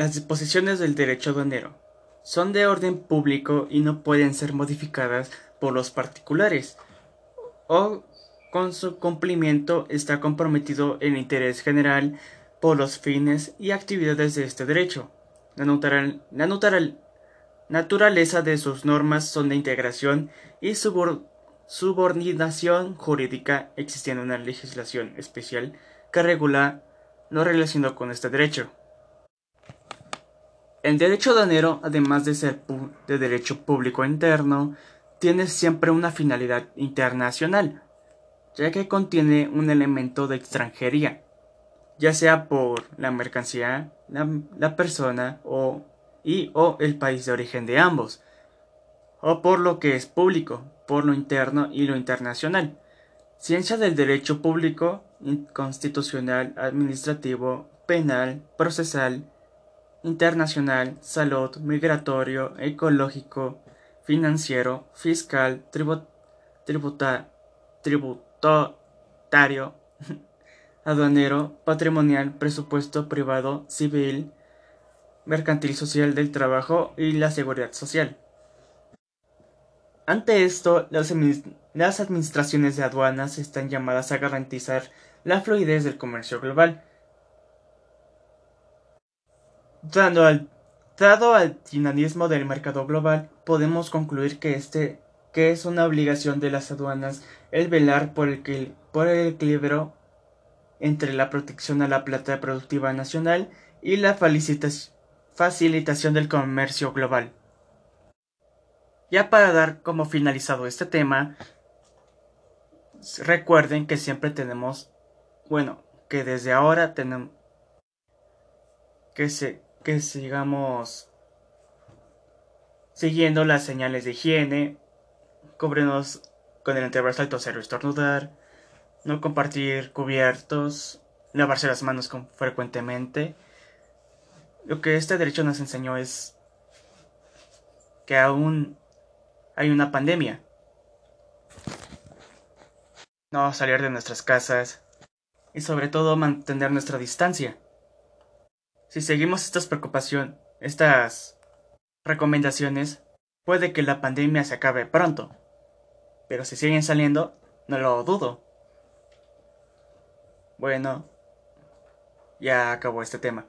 Las disposiciones del derecho aduanero son de orden público y no pueden ser modificadas por los particulares o con su cumplimiento está comprometido el interés general por los fines y actividades de este derecho. La, naturaleza de sus normas son de integración y subordinación jurídica, existiendo una legislación especial que regula lo relacionado con este derecho. El derecho aduanero, además de ser de derecho público interno, tiene siempre una finalidad internacional, ya que contiene un elemento de extranjería, ya sea por la mercancía, la, persona o, y o el país de origen de ambos, o por lo que es público, por lo interno y lo internacional. Ciencia del derecho público, constitucional, administrativo, penal, procesal, internacional, salud, migratorio, ecológico, financiero, fiscal, tributario, aduanero, patrimonial, presupuesto privado, civil, mercantil social del trabajo y la seguridad social. Ante esto, las, administraciones de aduanas están llamadas a garantizar la fluidez del comercio global, Dado al, dado al dinamismo del mercado global, podemos concluir que este que es una obligación de las aduanas el velar por el, por el equilibrio entre la protección a la plata productiva nacional y la facilitación del comercio global. Ya para dar como finalizado este tema, recuerden que siempre tenemos, bueno, que desde ahora tenemos que se que sigamos siguiendo las señales de higiene, cubrirnos con el antebrazo al toser o estornudar, no compartir cubiertos, lavarse las manos frecuentemente. Lo que este derecho nos enseñó es que aún hay una pandemia. No salir de nuestras casas y sobre todo mantener nuestra distancia. Si seguimos estas preocupaciones, estas recomendaciones, puede que la pandemia se acabe pronto. Pero si siguen saliendo, no lo dudo. Bueno, ya acabó este tema.